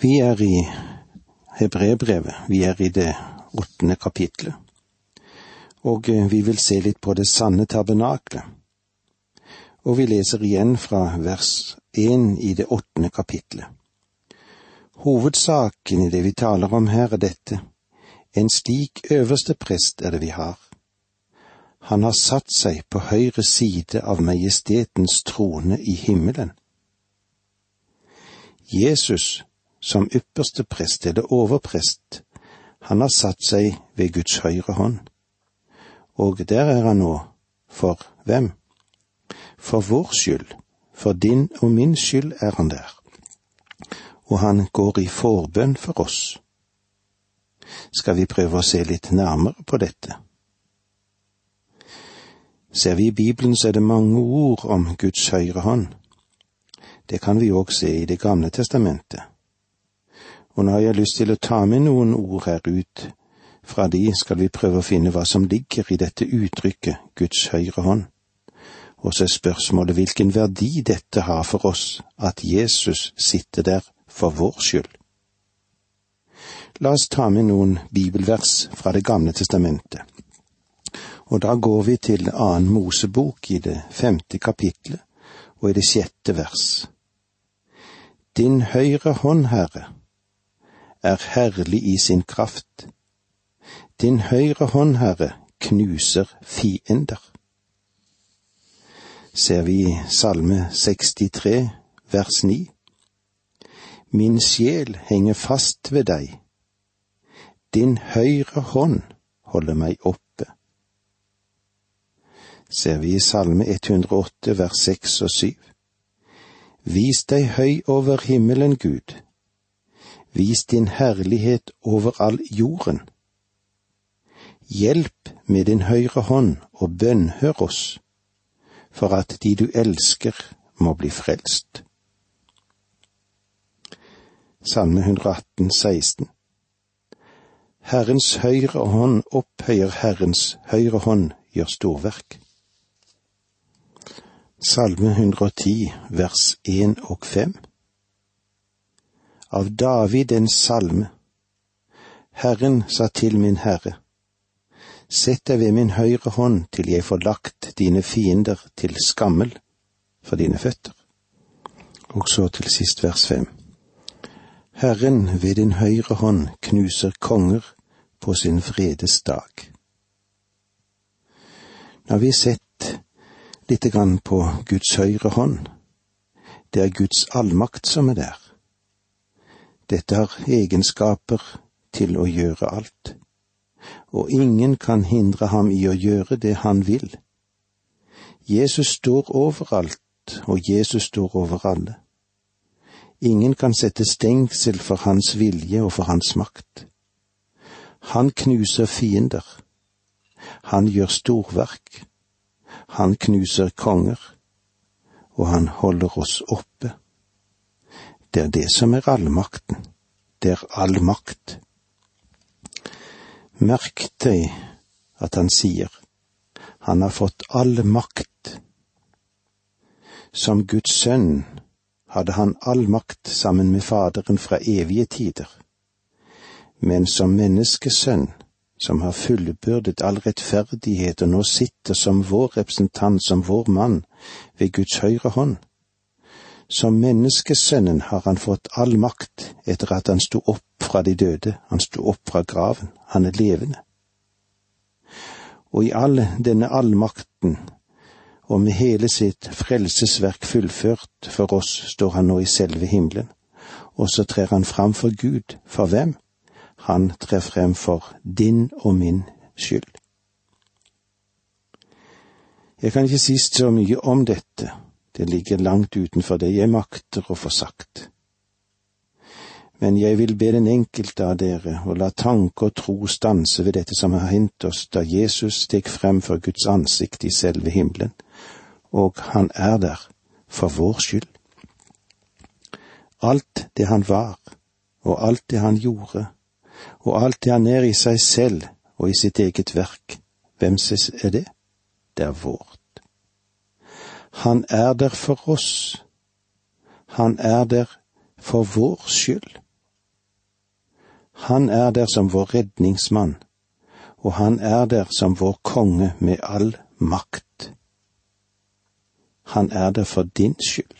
Vi er i Hebrebrevet, vi er i det åttende kapitlet, og eh, vi vil se litt på det sanne tabernaklet. Og vi leser igjen fra vers én i det åttende kapitlet. Hovedsaken i det vi taler om her, er dette. En slik øverste prest er det vi har. Han har satt seg på høyre side av majestetens trone i himmelen. Jesus, som ypperste prest eller overprest, han har satt seg ved Guds høyre hånd. Og der er han nå. For hvem? For vår skyld, for din og min skyld er han der. Og han går i forbønn for oss. Skal vi prøve å se litt nærmere på dette? Ser vi i Bibelen, så er det mange ord om Guds høyre hånd. Det kan vi òg se i Det gamle testamentet. Og nå har jeg lyst til å ta med noen ord her ut. Fra de skal vi prøve å finne hva som ligger i dette uttrykket Guds høyre hånd. Og så er spørsmålet hvilken verdi dette har for oss, at Jesus sitter der for vår skyld. La oss ta med noen bibelvers fra Det gamle testamentet. Og da går vi til annen Mosebok i det femte kapitlet og i det sjette vers. Din høyre hånd, Herre, er herlig i sin kraft. Din høyre hånd, Herre, knuser fiender. Ser vi Salme 63, vers 9. Min sjel henger fast ved deg. Din høyre hånd holder meg oppe. Ser vi i Salme 108, vers 6 og 7. Vis deg høy over himmelen, Gud Vis din herlighet over all jorden. Hjelp med din høyre hånd og bønnhør oss, for at de du elsker må bli frelst. Salme 118, 16 Herrens høyre hånd opphøyer Herrens høyre hånd gjør storverk. Salme 110, vers 1 og 5 av David en salme. Herren sa til min Herre, Sett deg ved min høyre hånd til jeg får lagt dine fiender til skammel for dine føtter. Og så til sist vers fem. Herren ved din høyre hånd knuser konger på sin vredes dag. Nå har vi sett lite grann på Guds høyre hånd. Det er Guds allmakt som er der. Dette har egenskaper til å gjøre alt, og ingen kan hindre ham i å gjøre det han vil. Jesus står overalt, og Jesus står over alle. Ingen kan sette stengsel for hans vilje og for hans makt. Han knuser fiender. Han gjør storverk. Han knuser konger. Og han holder oss oppe. Det er det som er allmakten. Det er all makt. Merk deg at han sier han har fått all makt. Som Guds sønn hadde han all makt sammen med Faderen fra evige tider. Men som menneskesønn, som har fullbyrdet all rettferdighet og nå sitter som vår representant, som vår mann, ved Guds høyre hånd, som menneskesønnen har han fått all makt etter at han sto opp fra de døde, han sto opp fra graven, han er levende. Og i all denne allmakten, og med hele sitt frelsesverk fullført for oss, står han nå i selve himmelen, og så trer han fram for Gud, for hvem? Han trer frem for din og min skyld. Jeg kan ikke si så mye om dette, det ligger langt utenfor det jeg makter å få sagt. Men jeg vil be den enkelte av dere å la tanke og tro stanse ved dette som har hendt oss da Jesus steg frem for Guds ansikt i selve himmelen, og han er der for vår skyld. Alt det han var, og alt det han gjorde, og alt det han er i seg selv og i sitt eget verk, hvem er det? Det er vårt. Han er der for oss. Han er der for vår skyld. Han er der som vår redningsmann, og han er der som vår konge med all makt. Han er der for din skyld.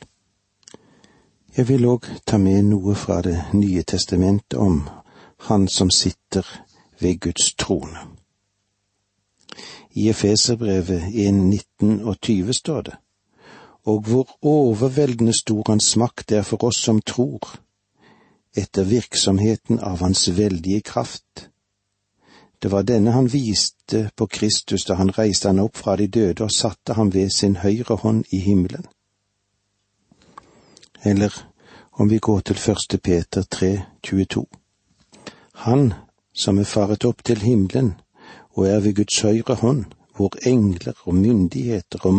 Jeg vil òg ta med noe fra Det nye testamentet om Han som sitter ved Guds trone. I Efeserbrevet 1, 19 og 20 står det, og hvor overveldende stor Hans makt er for oss som tror, etter virksomheten av Hans veldige kraft. Det var denne han viste på Kristus da han reiste han opp fra de døde og satte ham ved sin høyre hånd i himmelen. Eller om vi går til første Peter 3, 22. Han som er faret opp til himmelen og er ved Guds høyre hånd, hvor engler og myndigheter og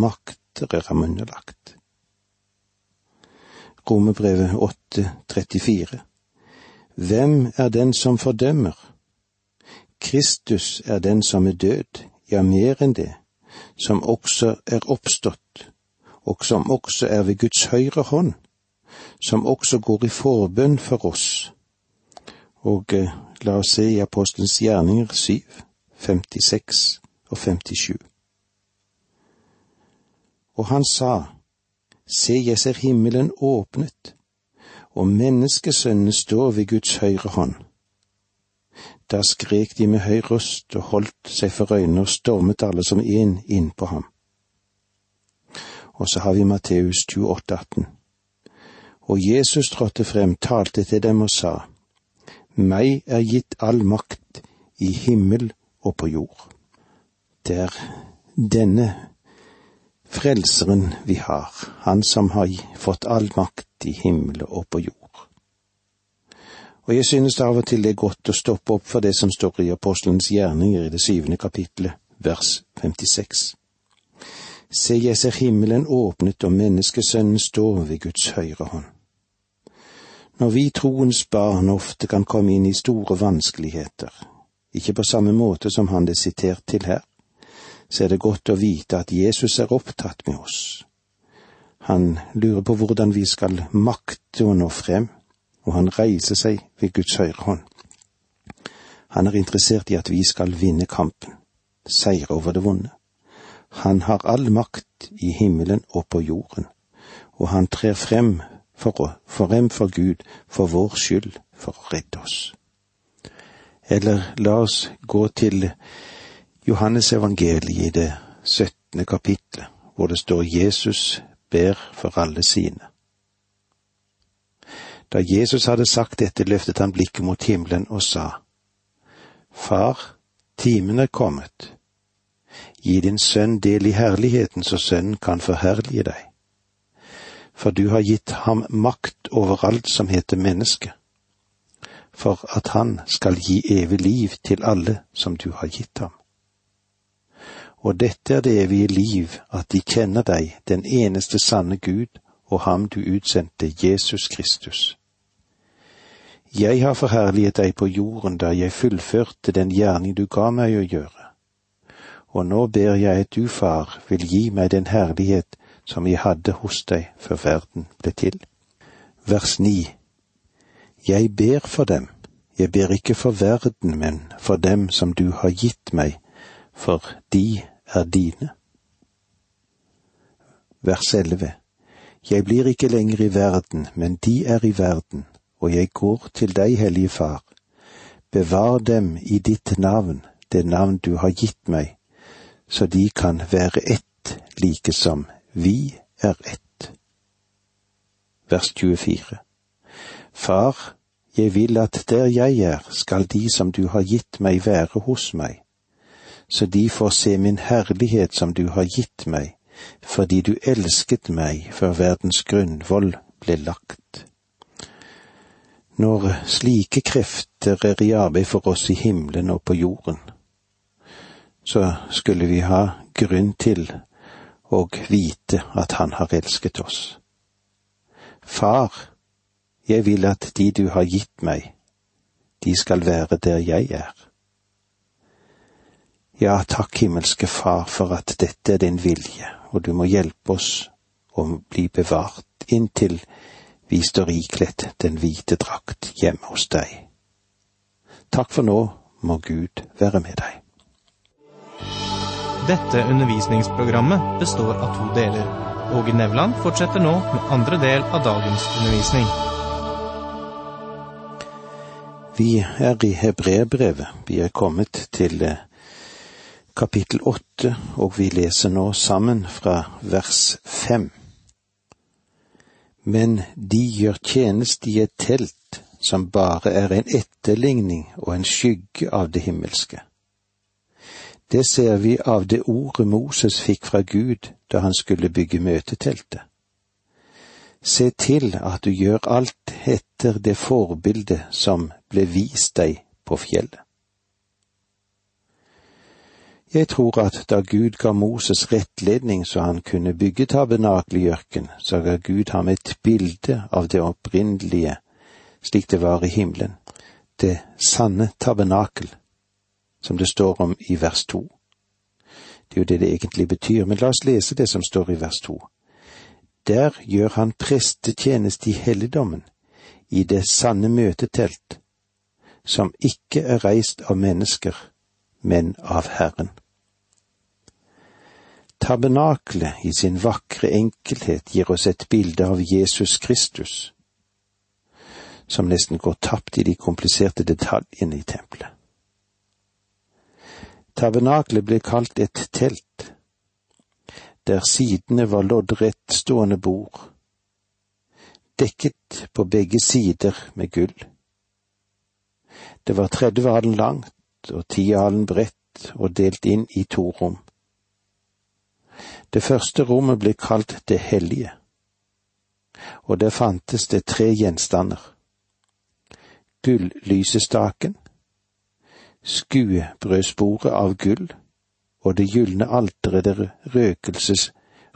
makter er ham underlagt. Romerbrevet 8, 34. Hvem er den som fordømmer? Kristus er den som er død, ja, mer enn det, som også er oppstått, og som også er ved Guds høyre hånd, som også går i forbønn for oss. Og eh, la oss se i Apostelens gjerninger 7, 56 og 57. Og han sa, Se, jeg ser himmelen åpnet, og menneskesønnen står ved Guds høyre hånd. Da skrek de med høy røst og holdt seg for øynene og stormet alle som én inn på ham. Og så har vi Matteus 28, 18. Og Jesus trådte frem, talte til dem og sa, Meg er gitt all makt i himmel og på jord. Det er denne frelseren vi har, han som har fått all makt i himmel og på jord. Og jeg synes det av og til det er godt å stoppe opp for det som står i apostelens gjerninger i det syvende kapitlet, vers 56. Se, jeg ser himmelen åpnet og menneskesønnen står ved Guds høyre hånd. Når vi troens barn ofte kan komme inn i store vanskeligheter, ikke på samme måte som han det er sitert til her, så er det godt å vite at Jesus er opptatt med oss. Han lurer på hvordan vi skal makte å nå frem og han reiser seg ved Guds høyre hånd. Han er interessert i at vi skal vinne kampen, seire over det vonde. Han har all makt i himmelen og på jorden, og han trer frem for, frem for Gud for vår skyld, for å redde oss. Eller la oss gå til Johannes evangeliet i det syttende kapitlet, hvor det står Jesus ber for alle sine. Da Jesus hadde sagt dette, løftet han blikket mot himmelen og sa, Far, timen er kommet. Gi din sønn del i herligheten, så sønnen kan forherlige deg. For du har gitt ham makt over alt som heter menneske, for at han skal gi evig liv til alle som du har gitt ham. Og dette er det evige liv, at de kjenner deg, den eneste sanne Gud, og ham du utsendte, Jesus Kristus. Jeg har forherliget deg på jorden da jeg fullførte den gjerning du ga meg å gjøre. Og nå ber jeg at du, far, vil gi meg den herlighet som jeg hadde hos deg før verden ble til. Vers 9 Jeg ber for dem, jeg ber ikke for verden, men for dem som du har gitt meg, for de er dine. Vers 11 Jeg blir ikke lenger i verden, men de er i verden og jeg går til deg, Hellige Far. Bevar dem i ditt navn, det navn du har gitt meg, så de kan være ett, like som vi er ett. Vers 24 Far, jeg vil at der jeg er, skal de som du har gitt meg være hos meg, så de får se min herlighet som du har gitt meg, fordi du elsket meg før verdens grunnvoll ble lagt. Når slike krefter er i arbeid for oss i himmelen og på jorden, så skulle vi ha grunn til å vite at Han har elsket oss. Far, jeg vil at de du har gitt meg, de skal være der jeg er. Ja, takk, himmelske Far, for at dette er din vilje, og du må hjelpe oss å bli bevart inntil vi står ikledd den hvite drakt hjemme hos deg. Takk for nå, må Gud være med deg. Dette undervisningsprogrammet består av to deler. Åge Nevland fortsetter nå med andre del av dagens undervisning. Vi er i Hebreerbrevet. Vi er kommet til eh, kapittel åtte, og vi leser nå sammen fra vers fem. Men de gjør tjeneste i et telt som bare er en etterligning og en skygge av det himmelske. Det ser vi av det ordet Moses fikk fra Gud da han skulle bygge møteteltet. Se til at du gjør alt etter det forbildet som ble vist deg på fjellet. Jeg tror at da Gud ga Moses rettledning så han kunne bygge tabernakelet i ørken, så ga Gud ham et bilde av det opprinnelige slik det var i himmelen, det sanne tabernakel, som det står om i vers to. Det er jo det det egentlig betyr, men la oss lese det som står i vers to. Der gjør han prestetjeneste i helligdommen, i det sanne møtetelt, som ikke er reist av mennesker, men av Herren. Tabernaklet i sin vakre enkelhet gir oss et bilde av Jesus Kristus, som nesten går tapt i de kompliserte detaljene i tempelet. Tabernaklet ble kalt et telt, der sidene var loddrett stående bord, dekket på begge sider med gull. Det var 30 alen langt og 10 alen bredt og delt inn i to rom. Det første rommet ble kalt Det hellige, og der fantes det tre gjenstander. Gullysestaken, skuebrødsporet av gull og det gylne alteret der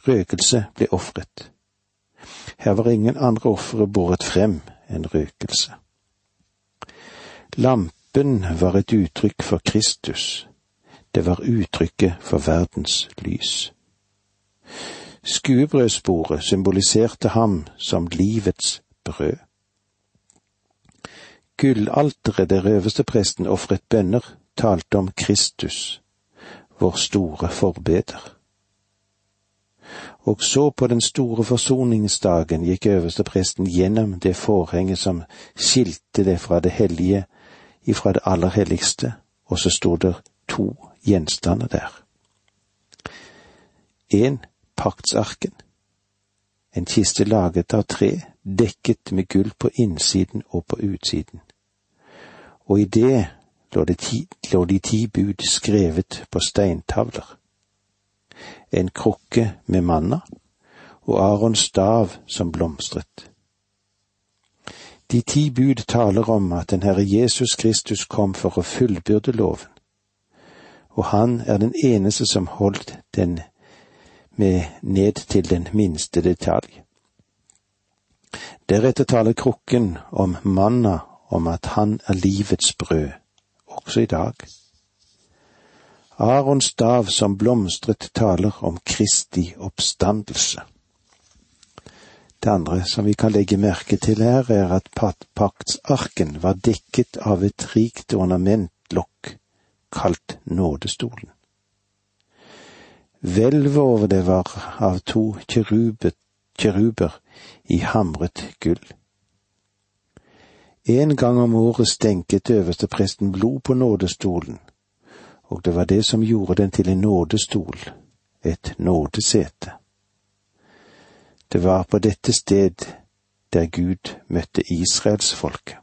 røkelse ble ofret. Her var ingen andre ofre båret frem enn røkelse. Lampen var et uttrykk for Kristus, det var uttrykket for verdens lys. Skuebrødsbordet symboliserte ham som livets brød. Gullalteret der øverstepresten ofret bønner, talte om Kristus, vår store forbeder. Og så på den store forsoningsdagen gikk øverstepresten gjennom det forhenget som skilte det fra det hellige ifra det aller helligste, og så sto det to gjenstander der. En paktsarken, en kiste laget av tre, dekket med gull på innsiden og på utsiden og i det lå, det ti, lå de ti bud skrevet på steintavler. En krukke med manna og Arons stav som blomstret. De ti bud taler om at den Herre Jesus Kristus kom for å fullbyrde loven, og han er den eneste som holdt den med ned til den minste detalj. Deretter taler krukken om manna om at han er livets brød, også i dag. Arons stav som blomstret taler om Kristi oppstandelse. Det andre som vi kan legge merke til her, er at paktsarken var dekket av et rikt ornamentlokk kalt nådestolen. Hvelvet over det var av to kjeruber i hamret gull. En gang om året stenket øverstepresten blod på nådestolen, og det var det som gjorde den til en nådestol, et nådesete. Det var på dette sted der Gud møtte israelsfolket.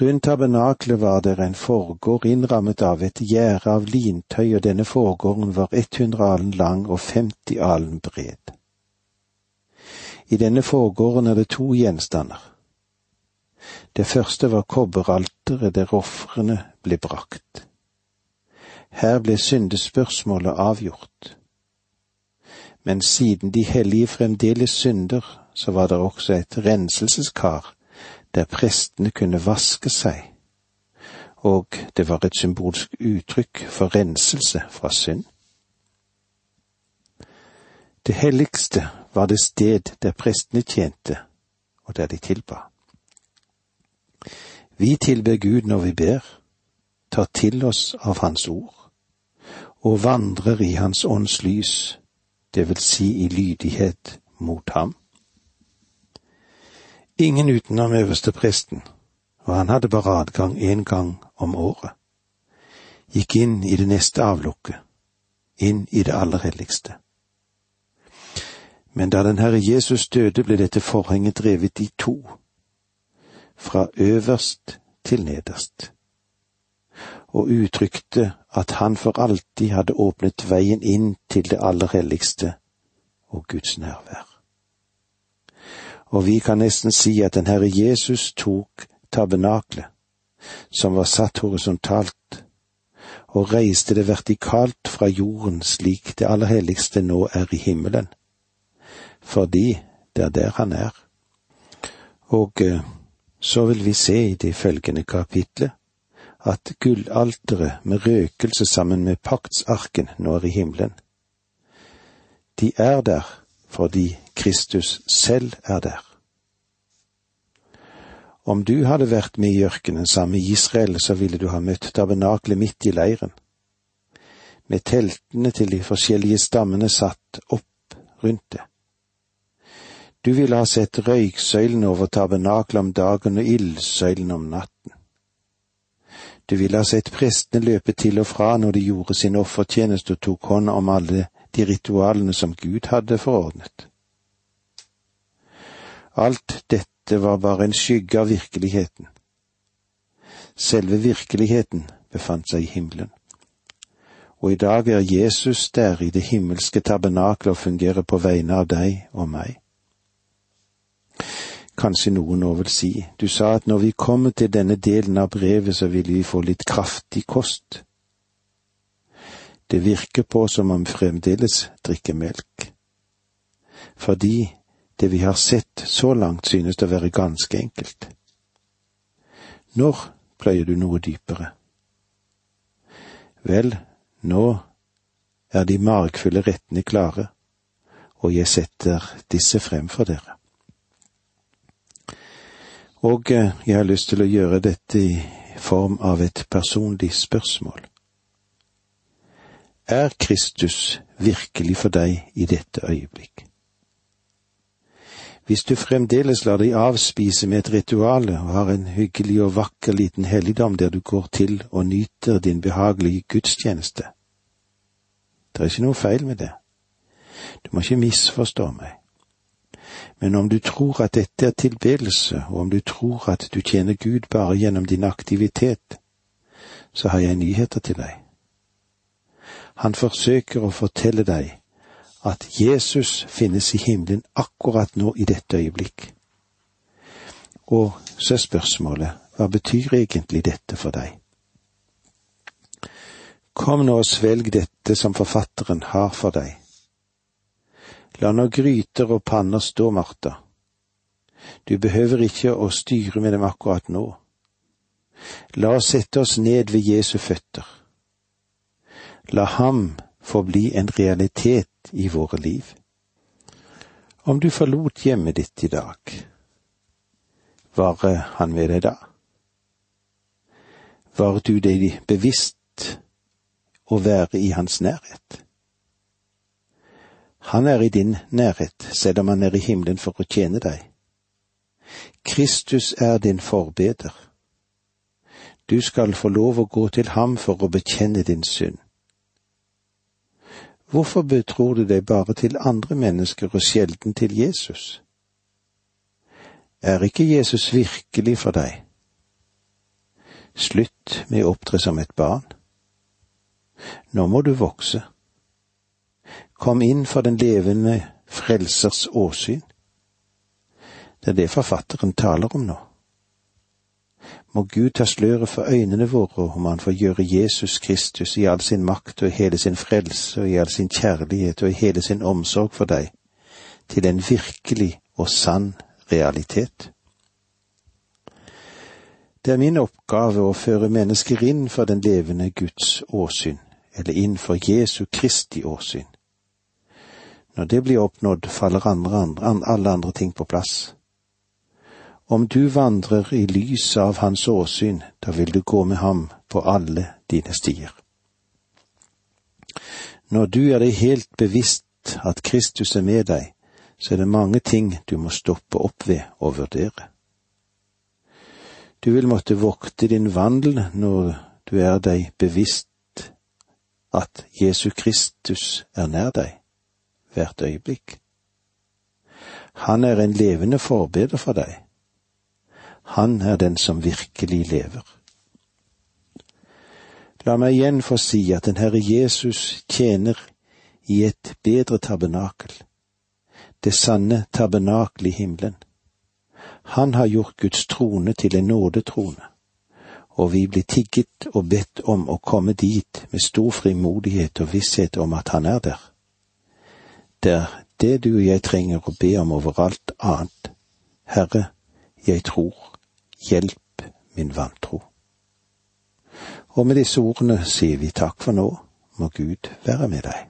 Rundt tabernaklet var det en forgård innrammet av et gjerde av lintøy, og denne forgården var 100 alen lang og 50 alen bred. I denne forgården er det to gjenstander. Det første var kobberalteret der ofrene ble brakt. Her ble syndespørsmålet avgjort. Men siden de hellige fremdeles synder, så var det også et renselseskar der prestene kunne vaske seg, og det var et symbolsk uttrykk for renselse fra synd. Det helligste var det sted der prestene tjente, og der de tilba. Vi tilber Gud når vi ber, tar til oss av Hans ord, og vandrer i Hans ånds lys, det vil si i lydighet mot ham. Ingen utenom øverstepresten, og han hadde bare adgang én gang om året, gikk inn i det neste avlukket, inn i det aller helligste. Men da den Herre Jesus døde, ble dette forhenget drevet i to, fra øverst til nederst, og uttrykte at han for alltid hadde åpnet veien inn til det aller helligste og Guds nærvær. Og vi kan nesten si at den Herre Jesus tok tabernaklet, som var satt horisontalt, og reiste det vertikalt fra jorden slik det aller helligste nå er i himmelen, fordi det er der han er. Og eh, så vil vi se i det følgende kapitlet at gullalteret med røkelse sammen med paktsarken nå er i himmelen. De er der fordi Kristus selv er der. Om du hadde vært med i ørkenen sammen med Israel, så ville du ha møtt tabernaklet midt i leiren, med teltene til de forskjellige stammene satt opp rundt det. Du ville ha sett røyksøylen over tabernaklet om dagen og ildsøylen om natten. Du ville ha sett prestene løpe til og fra når de gjorde sin offertjeneste og tok hånd om alle de ritualene som Gud hadde forordnet. Alt dette var bare en skygge av virkeligheten. Selve virkeligheten befant seg i himmelen. Og i dag er Jesus der i det himmelske tabernaklet og fungerer på vegne av deg og meg. Kanskje noen nå vil si, du sa at når vi kommer til denne delen av brevet, så vil vi få litt kraftig kost. Det virker på som om fremdeles drikker melk. Fordi det vi har sett så langt synes å være ganske enkelt. Når pløyer du noe dypere? Vel, nå er de margfulle rettene klare, og jeg setter disse frem for dere. Og eh, jeg har lyst til å gjøre dette i form av et personlig spørsmål. Er Kristus virkelig for deg i dette øyeblikk? Hvis du fremdeles lar deg avspise med et ritual og har en hyggelig og vakker liten helligdom der du går til og nyter din behagelige gudstjeneste, det er ikke noe feil med det. Du må ikke misforstå meg. Men om du tror at dette er tilbedelse, og om du tror at du tjener Gud bare gjennom din aktivitet, så har jeg nyheter til deg. Han forsøker å fortelle deg at Jesus finnes i himmelen akkurat nå i dette øyeblikk. Og så er spørsmålet, hva betyr egentlig dette for deg? Kom nå og svelg dette som forfatteren har for deg. La nå gryter og panner stå, Martha. Du behøver ikke å styre med dem akkurat nå. La oss sette oss ned ved Jesu føtter. La ham få bli en realitet i våre liv. Om du forlot hjemmet ditt i dag, var han med deg da? Var du deg bevisst å være i hans nærhet? Han er i din nærhet, selv om han er i himmelen for å tjene deg. Kristus er din forbeder. Du skal få lov å gå til ham for å bekjenne din synd. Hvorfor betror du deg bare til andre mennesker og sjelden til Jesus? Er ikke Jesus virkelig for deg? Slutt med å opptre som et barn. Nå må du vokse kom inn for den levende Frelsers åsyn. Det er det forfatteren taler om nå. Må Gud ta sløret for øynene våre om han får gjøre Jesus Kristus i all sin makt og i hele sin frelse og i all sin kjærlighet og i hele sin omsorg for deg, til en virkelig og sann realitet. Det er min oppgave å føre mennesker inn for den levende Guds åsyn, eller inn for Jesu Kristi åsyn. Når det blir oppnådd, faller andre, andre, alle andre ting på plass. Om du vandrer i lyset av hans åsyn, da vil du gå med ham på alle dine stier. Når du er deg helt bevisst at Kristus er med deg, så er det mange ting du må stoppe opp ved og vurdere. Du vil måtte vokte din vandel når du er deg bevisst at Jesu Kristus er nær deg hvert øyeblikk. Han er en levende forbeder for deg. Han er den som virkelig lever. La meg igjen få si at den Herre Jesus tjener i et bedre tabernakel, det sanne tabernakel i himmelen. Han har gjort Guds trone til en nådetrone, og vi blir tigget og bedt om å komme dit med stor frimodighet og visshet om at Han er der. Det er det du og jeg trenger å be om overalt annet. Herre, jeg tror, hjelp min vantro. Og med disse ordene sier vi takk for nå, må Gud være med deg.